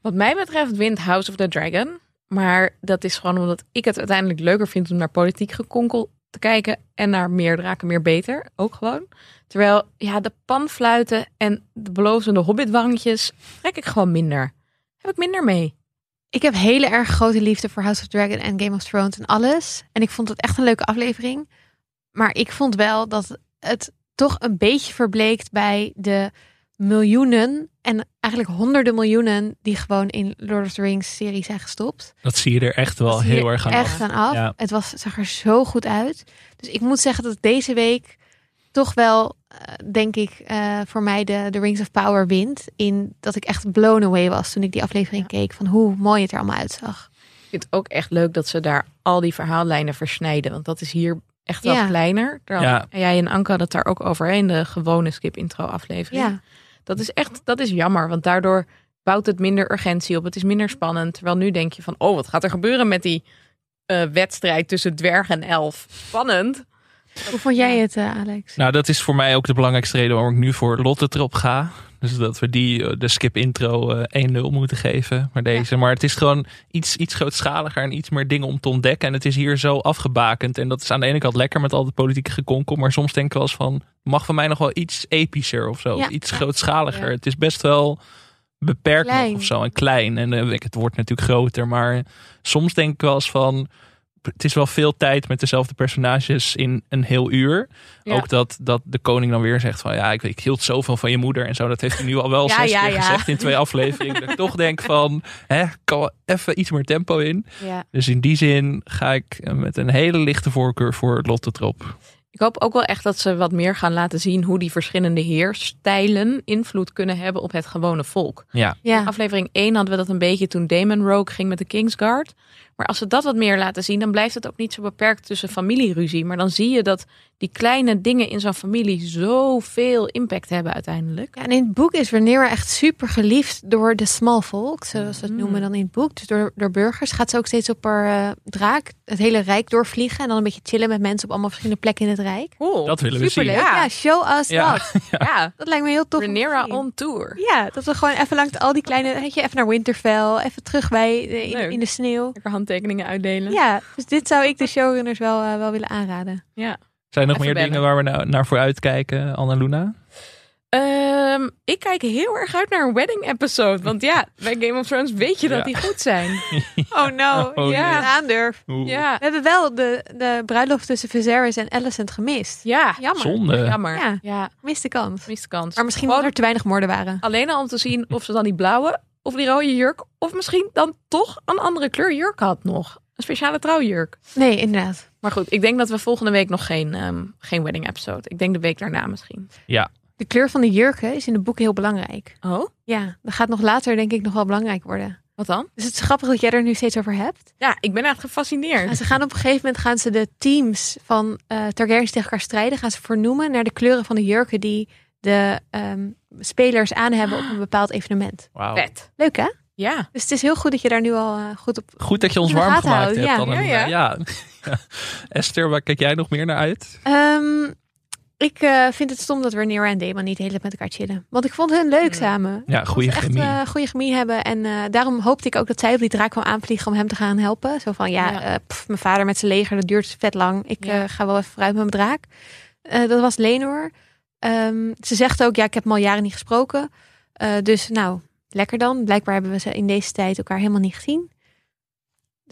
Wat mij betreft wint House of the Dragon. Maar dat is gewoon omdat ik het uiteindelijk leuker vind om naar politiek gekonkel te kijken. En naar meer draken, meer beter. Ook gewoon. Terwijl, ja, de panfluiten en de belozende hobbitwangetjes trek ik gewoon minder. Heb ik minder mee. Ik heb hele erg grote liefde voor House of Dragon en Game of Thrones en alles. En ik vond het echt een leuke aflevering. Maar ik vond wel dat het toch een beetje verbleekt bij de miljoenen en eigenlijk honderden miljoenen die gewoon in Lord of the Rings serie zijn gestopt. Dat zie je er echt wel heel erg aan echt af. aan af. Ja. Het was, zag er zo goed uit. Dus ik moet zeggen dat deze week toch wel, eh, denk ik, eh, voor mij de, de Rings of Power wint. In dat ik echt blown away was toen ik die aflevering keek van hoe mooi het er allemaal uitzag. Ik vind het ook echt leuk dat ze daar al die verhaallijnen versnijden. Want dat is hier echt wel Ja. kleiner. Ja. En jij en Anke hadden het daar ook over hè, in de gewone skip intro aflevering. Ja, Dat is echt, dat is jammer. Want daardoor bouwt het minder urgentie op. Het is minder spannend. Terwijl nu denk je van, oh, wat gaat er gebeuren met die eh, wedstrijd tussen dwerg en elf? Spannend. hoe vond jij het, eh, Alex? Nou, dat is voor mij ook de belangrijkste reden waarom ik nu voor Lotte erop ga. Dus dat we die eh, de skip intro eh, 1-0 moeten geven. Maar deze. Maar het is gewoon iets, iets grootschaliger en iets meer dingen om te ontdekken. En het is hier zo afgebakend. En dat is aan de ene kant lekker met al het politieke gekonkel. Maar soms denk ik wel eens van, mag van mij nog wel iets epischer of zo. Ja. Iets grootschaliger. Het is best wel beperkt nog Klein. of zo. En klein. En eh, het wordt natuurlijk groter. Maar soms denk ik wel eens van... Het is wel veel tijd met dezelfde personages in een heel uur. Ja. Ook dat, dat de koning dan weer zegt van ja, ik, ik hield zoveel van je moeder en zo. Dat heeft hij nu al wel Ja, zes ja, keer ja. gezegd in twee afleveringen. dat ik toch denk van, hè, kan even iets meer tempo in. Ja. Dus in die zin ga ik eh, met een hele lichte voorkeur voor Lotte Trop. Ik hoop ook wel echt dat ze wat meer gaan laten zien hoe die verschillende heerstijlen invloed kunnen hebben op het gewone volk. Ja, Ja, Aflevering 1 hadden we dat een beetje toen Damon Rogue ging met de Kingsguard. Maar als ze dat wat meer laten zien, dan blijft het ook niet zo beperkt tussen familieruzie. Maar dan zie je dat die kleine dingen in zo'n familie zoveel impact hebben uiteindelijk. Ja, en in het boek is Rhaenyra echt super geliefd door de small folk, zoals ze het Mm. noemen dan in het boek. Dus door, door burgers gaat ze ook steeds op haar eh, draak het hele rijk doorvliegen en dan een beetje chillen met mensen op allemaal verschillende plekken in het rijk. Cool. dat willen we Superleuk. zien. Ja. Ja, show us Ja. dat. ja, Dat lijkt me heel tof. zien. on tour. Ja, dat we gewoon even langs al die kleine, weet je, even naar Winterfell, even terug bij de, in, in de sneeuw. Lekker handtekeningen uitdelen. Ja, dus dit zou ik de showrunners wel, eh, wel willen aanraden. ja. Zijn er nog Even meer dingen waar we nou, naar voor uitkijken, Anna Luna? Ehm, ik kijk heel erg uit naar een wedding episode. Want ja, bij Game of Thrones weet je dat Ja. die goed zijn. Oh no, Oh, ja. nee. aandurf. Oeh, Ja, We hebben wel de, de bruiloft tussen Viserys en Alicent gemist. ja. Jammer. Zonde. Jammer. Ja. Ja, Miste kans. miste kans. Maar misschien omdat er te weinig moorden waren. alleen al om te zien of ze dan die blauwe of die rode jurk... of misschien dan toch een andere kleur jurk had nog. Een speciale trouwjurk. Nee, inderdaad. Maar goed, ik denk dat we volgende week nog geen, ehm, geen wedding episode. Ik denk de week daarna misschien. De kleur van de jurken is in de boeken heel belangrijk. Oh, Ja, dat gaat nog later denk ik nog wel belangrijk worden. wat dan? Dus het is grappig dat jij er nu steeds over hebt. Ja, ik ben echt gefascineerd. En ze gaan op een gegeven moment gaan ze de teams van eh Targaryens tegen elkaar strijden. Gaan ze vernoemen naar de kleuren van de jurken die de ehm, spelers aan hebben op een bepaald evenement. Wauw. Vet. Leuk hè? Ja. Dus het is heel goed dat je daar nu al eh, goed op... Goed dat je ons warm gemaakt houden, hebt, ja. Anna Ja, ja. Ja. Esther, waar kijk jij nog meer naar uit? Ehm, ik eh, vind het stom dat Rhaenyra en Daemon niet de hele tijd met elkaar chillen. Want ik vond hun leuk samen. Ja, goede chemie. echt uh, goede chemie hebben. En eh, daarom hoopte ik ook dat zij op die draak kwam aanvliegen om hem te gaan helpen. Zo van, ja, Ja. eh, pff, mijn vader met zijn leger, dat duurt vet lang. Ik Ja. eh, ga wel even vooruit met mijn draak. Eh, dat was Lenor. Ehm, ze zegt ook, ja, ik heb hem al jaren niet gesproken. Eh, dus nou, lekker dan. Blijkbaar hebben we ze in deze tijd elkaar helemaal niet gezien.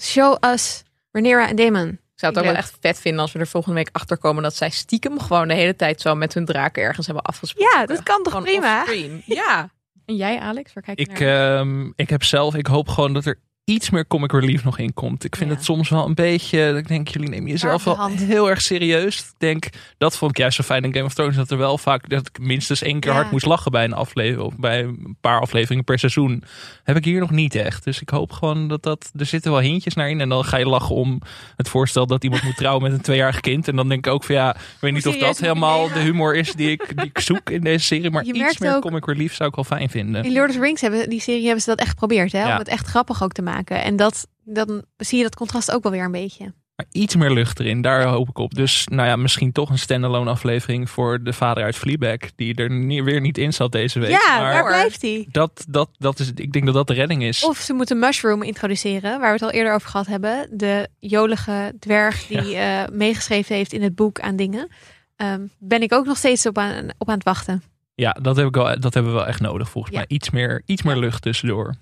Show us Rhaenyra en Daemon. Ik zou het ook wel echt vet vinden als we er volgende week achter komen dat zij stiekem gewoon de hele tijd zo met hun draken ergens hebben afgesproken. Ja, dat kan toch Gewoon prima? Ja. En jij, Alex, waar kijk je Ik, naar? ehm, ik heb zelf, ik hoop gewoon dat er iets meer comic relief nog in komt. Ik vind Ja. het soms wel een beetje, ik denk, jullie nemen jezelf wel heel erg serieus. Ik denk, dat vond ik juist zo fijn in Game of Thrones, dat er wel vaak, dat ik minstens één keer Ja. hard moest lachen bij een aflevering, of bij een paar afleveringen per seizoen. Heb ik hier nog niet echt. Dus ik hoop gewoon dat dat, er zitten wel hintjes naar in. En dan ga je lachen om het voorstel dat iemand moet trouwen met een tweejarig kind. En dan denk ik ook van ja, ik weet niet of dat helemaal de humor is die ik, die ik zoek in deze serie. Maar Je iets meer ook- comic relief zou ik wel fijn vinden. In Lord of the Rings hebben die serie hebben ze dat echt geprobeerd, hè? Ja. Om het echt grappig ook te maken. En dat, dan zie je dat contrast ook wel weer een beetje. Maar iets meer lucht erin, daar hoop ik op. Dus nou ja, misschien toch een standalone aflevering voor de vader uit Fleabag. Die er nie- weer niet in zat deze week. Ja, maar waar blijft hij? dat, dat, dat is, ik denk dat dat de redding is. Of ze moeten Mushroom introduceren, waar we het al eerder over gehad hebben. De jolige dwerg die eh, meegeschreven heeft in het boek aan dingen. Ehm, ben ik ook nog steeds op aan, op aan het wachten. Ja, dat, heb ik wel, dat hebben we wel echt nodig volgens Ja. mij. Iets meer, iets meer lucht tussendoor.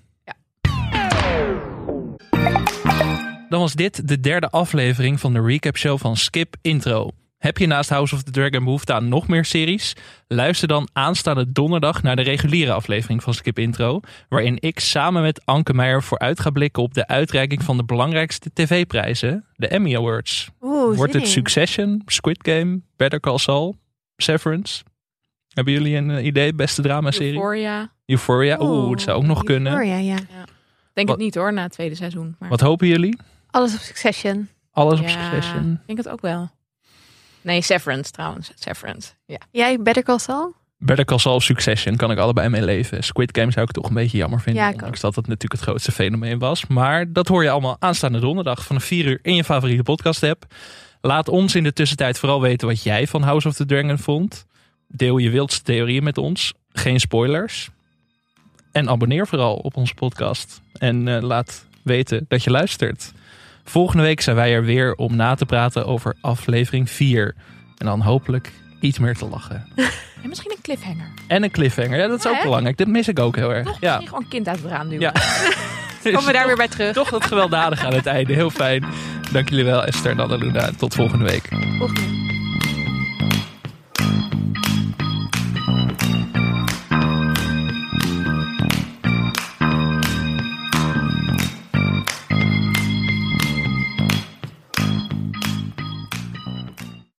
Dan was dit de derde aflevering van de recap show van Skip Intro. Heb je naast House of the Dragon behoefte aan nog meer series? Luister dan aanstaande donderdag naar de reguliere aflevering van Skip Intro. Waarin ik samen met Anke Meijer vooruit ga blikken op de uitreiking van de belangrijkste tv-prijzen, de Emmy Awards. Oeh, Wordt zin het. Succession, Squid Game, Better Call Saul, Severance? Hebben jullie een eh, idee? Beste drama-serie? Euphoria. Euphoria? Oeh, het zou ook nog kunnen. Euphoria, ja. Denk Wat- het niet hoor, na het tweede seizoen. Maar Wat hopen jullie? Alles op Succession. Alles op Succession? ik denk het ook wel. Nee, Severance trouwens. Severance. Ja. Jij, Better Call Saul? Better Call Saul of Succession kan ik allebei mee leven. Squid Game zou ik toch een beetje jammer vinden. Ja, ik ook. ondanks dat het natuurlijk het grootste fenomeen was. Maar dat hoor je allemaal aanstaande donderdag vanaf 4 uur in je favoriete podcast app. Laat ons in de tussentijd vooral weten wat jij van House of the Dragon vond. Deel je wildste theorieën met ons. Geen spoilers. En abonneer vooral op onze podcast. En eh, laat weten dat je luistert. Volgende week zijn wij er weer om na te praten over aflevering 4. En dan hopelijk iets meer te lachen. En misschien een cliffhanger. En een cliffhanger. Ja, dat is Ja, ook hè? belangrijk. Dat mis ik ook heel erg. Toch? Ja. Misschien gewoon een kind uit het raam duwen. Ja. Komen we daar weer bij terug. Toch dat gewelddadige aan het einde. Heel fijn. Dank jullie wel, Esther en Annaluna. Tot volgende week. Volgende.